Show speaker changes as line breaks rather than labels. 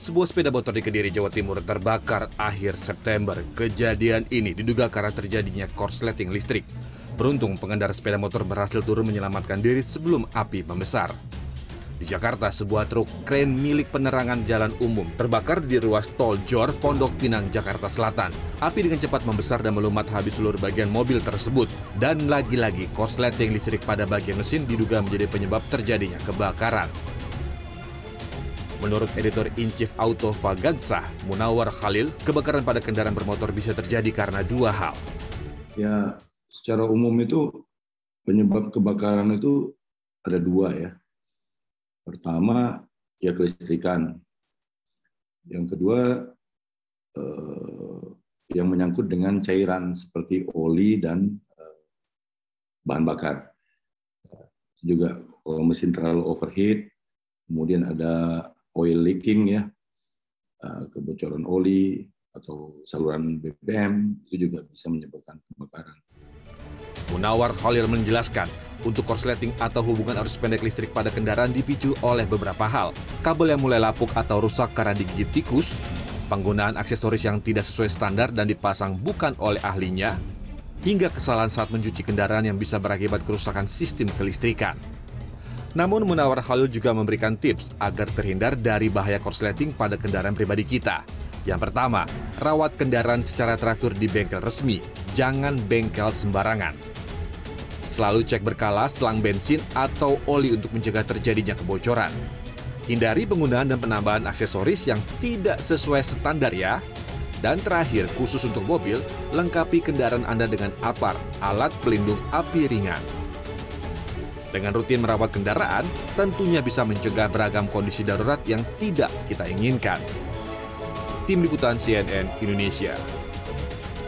Sebuah sepeda motor di Kediri, Jawa Timur terbakar akhir September. Kejadian ini diduga karena terjadinya korsleting listrik. Beruntung pengendara sepeda motor berhasil turun menyelamatkan diri sebelum api membesar. Di Jakarta, sebuah truk kren milik penerangan jalan umum terbakar di ruas tol Jor, Pondok Pinang, Jakarta Selatan. Api dengan cepat membesar dan melumat habis seluruh bagian mobil tersebut. Dan lagi-lagi korsleting listrik pada bagian mesin diduga menjadi penyebab terjadinya kebakaran. Menurut editor in-chief Auto Vagansah, Munawar Khalil, kebakaran pada kendaraan bermotor bisa terjadi karena dua hal.
Ya, secara umum itu penyebab kebakaran itu ada dua ya. Pertama, ya kelistrikan. Yang kedua, eh, yang menyangkut dengan cairan seperti oli dan eh, bahan bakar. Juga kalau mesin terlalu overheat, kemudian ada oil leaking ya, uh, kebocoran oli atau saluran BBM itu juga bisa menyebabkan kebakaran.
Munawar Khalil menjelaskan, untuk korsleting atau hubungan arus pendek listrik pada kendaraan dipicu oleh beberapa hal. Kabel yang mulai lapuk atau rusak karena digigit tikus, penggunaan aksesoris yang tidak sesuai standar dan dipasang bukan oleh ahlinya, hingga kesalahan saat mencuci kendaraan yang bisa berakibat kerusakan sistem kelistrikan. Namun Munawar Khalil juga memberikan tips agar terhindar dari bahaya korsleting pada kendaraan pribadi kita. Yang pertama, rawat kendaraan secara teratur di bengkel resmi, jangan bengkel sembarangan. Selalu cek berkala selang bensin atau oli untuk mencegah terjadinya kebocoran. Hindari penggunaan dan penambahan aksesoris yang tidak sesuai standar ya. Dan terakhir, khusus untuk mobil, lengkapi kendaraan Anda dengan APAR, alat pelindung api ringan. Dengan rutin merawat kendaraan, tentunya bisa mencegah beragam kondisi darurat yang tidak kita inginkan. Tim Liputan CNN Indonesia